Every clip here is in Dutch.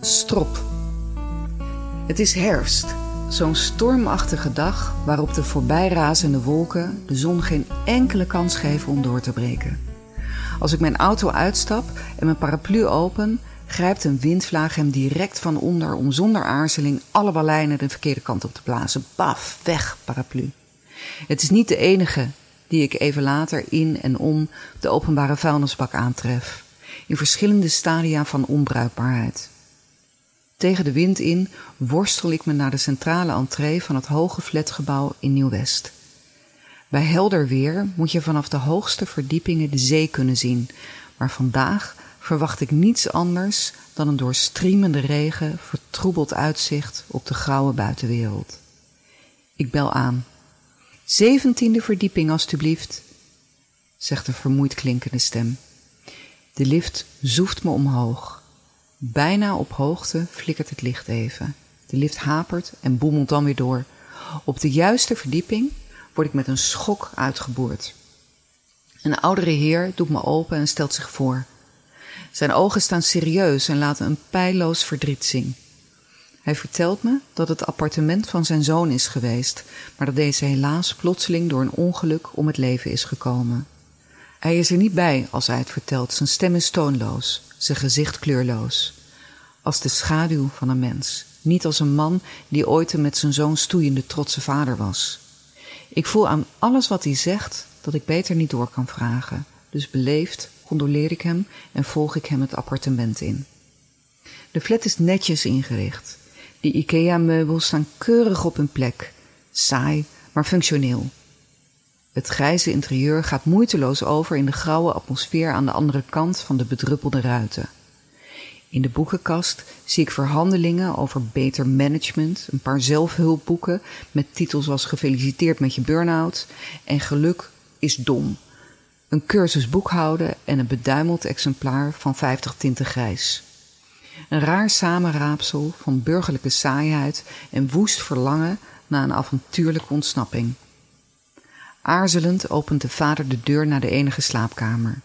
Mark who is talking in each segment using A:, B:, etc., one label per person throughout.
A: Strop. Het is herfst, zo'n stormachtige dag waarop de voorbijrazende wolken de zon geen enkele kans geven om door te breken. Als ik mijn auto uitstap en mijn paraplu open, grijpt een windvlaag hem direct van onder om zonder aarzeling alle ballijnen de verkeerde kant op te blazen. Baf, weg, paraplu. Het is niet de enige die ik even later in en om de openbare vuilnisbak aantref, in verschillende stadia van onbruikbaarheid. Tegen de wind in worstel ik me naar de centrale entree van het hoge flatgebouw in Nieuw-West. Bij helder weer moet je vanaf de hoogste verdiepingen de zee kunnen zien, maar vandaag verwacht ik niets anders dan een door striemende regen vertroebeld uitzicht op de grauwe buitenwereld. Ik bel aan. Zeventiende verdieping, alstublieft, zegt een vermoeid klinkende stem. De lift zoeft me omhoog. Bijna op hoogte flikkert het licht even. De lift hapert en boemelt dan weer door. Op de juiste verdieping word ik met een schok uitgeboord. Een oudere heer doet me open en stelt zich voor. Zijn ogen staan serieus en laten een pijloos verdriet zien. Hij vertelt me dat het appartement van zijn zoon is geweest, maar dat deze helaas plotseling door een ongeluk om het leven is gekomen. Hij is er niet bij als hij het vertelt. Zijn stem is toonloos, zijn gezicht kleurloos. Als de schaduw van een mens, niet als een man die ooit een met zijn zoon stoeiende trotse vader was. Ik voel aan alles wat hij zegt dat ik beter niet door kan vragen, dus beleefd condoleer ik hem en volg ik hem het appartement in. De flat is netjes ingericht. Die IKEA-meubels staan keurig op hun plek. Saai, maar functioneel. Het grijze interieur gaat moeiteloos over in de grauwe atmosfeer aan de andere kant van de bedruppelde ruiten. In de boekenkast zie ik verhandelingen over beter management, een paar zelfhulpboeken met titels als Gefeliciteerd met je burn-out en Geluk is dom. Een cursus boekhouden en een beduimeld exemplaar van 50 tinten grijs. Een raar samenraapsel van burgerlijke saaiheid en woest verlangen na een avontuurlijke ontsnapping. Aarzelend opent de vader de deur naar de enige slaapkamer.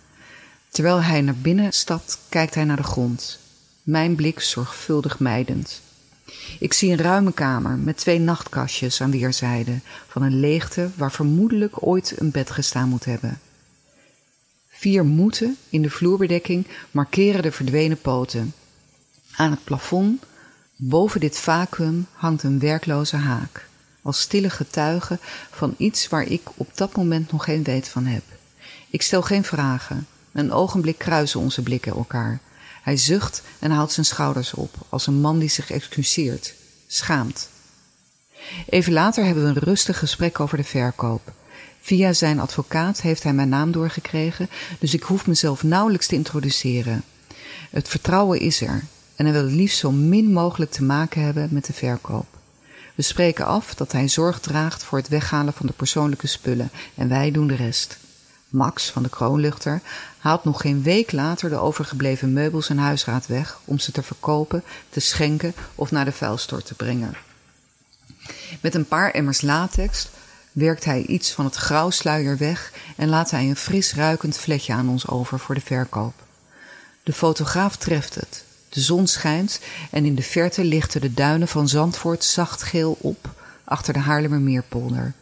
A: Terwijl hij naar binnen stapt, kijkt hij naar de grond. Mijn blik zorgvuldig mijdend. Ik zie een ruime kamer met twee nachtkastjes aan weerszijden van een leegte waar vermoedelijk ooit een bed gestaan moet hebben. Vier moeten in de vloerbedekking markeren de verdwenen poten. Aan het plafond, boven dit vacuüm, hangt een werkloze haak, als stille getuige van iets waar ik op dat moment nog geen weet van heb. Ik stel geen vragen. Een ogenblik kruisen onze blikken elkaar. Hij zucht en haalt zijn schouders op, als een man die zich excuseert, schaamt. Even later hebben we een rustig gesprek over de verkoop. Via zijn advocaat heeft hij mijn naam doorgekregen, dus ik hoef mezelf nauwelijks te introduceren. Het vertrouwen is er en hij wil het liefst zo min mogelijk te maken hebben met de verkoop. We spreken af dat hij zorg draagt voor het weghalen van de persoonlijke spullen en wij doen de rest. Max van de kroonluchter haalt nog geen week later de overgebleven meubels en huisraad weg om ze te verkopen, te schenken of naar de vuilstort te brengen. Met een paar emmers latex werkt hij iets van het grauwsluier weg en laat hij een fris ruikend vletje aan ons over voor de verkoop. De fotograaf treft het. De zon schijnt en in de verte lichten de duinen van Zandvoort zacht geel op achter de Haarlemmermeerpolder.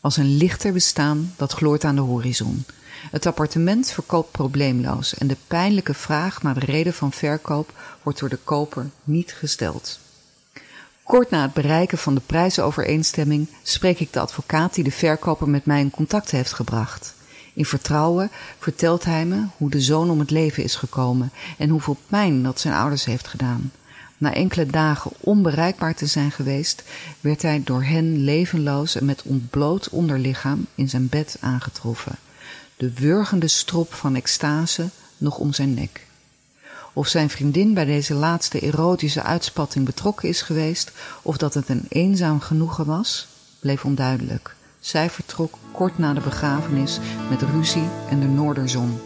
A: Als een lichter bestaan dat gloort aan de horizon. Het appartement verkoopt probleemloos en de pijnlijke vraag naar de reden van verkoop wordt door de koper niet gesteld. Kort na het bereiken van de prijzenovereenstemming spreek ik de advocaat die de verkoper met mij in contact heeft gebracht. In vertrouwen vertelt hij me hoe de zoon om het leven is gekomen en hoeveel pijn dat zijn ouders heeft gedaan. Na enkele dagen onbereikbaar te zijn geweest, werd hij door hen levenloos en met ontbloot onderlichaam in zijn bed aangetroffen. De wurgende strop van extase nog om zijn nek. Of zijn vriendin bij deze laatste erotische uitspatting betrokken is geweest, of dat het een eenzaam genoegen was, bleef onduidelijk. Zij vertrok kort na de begrafenis met ruzie en de noorderzon.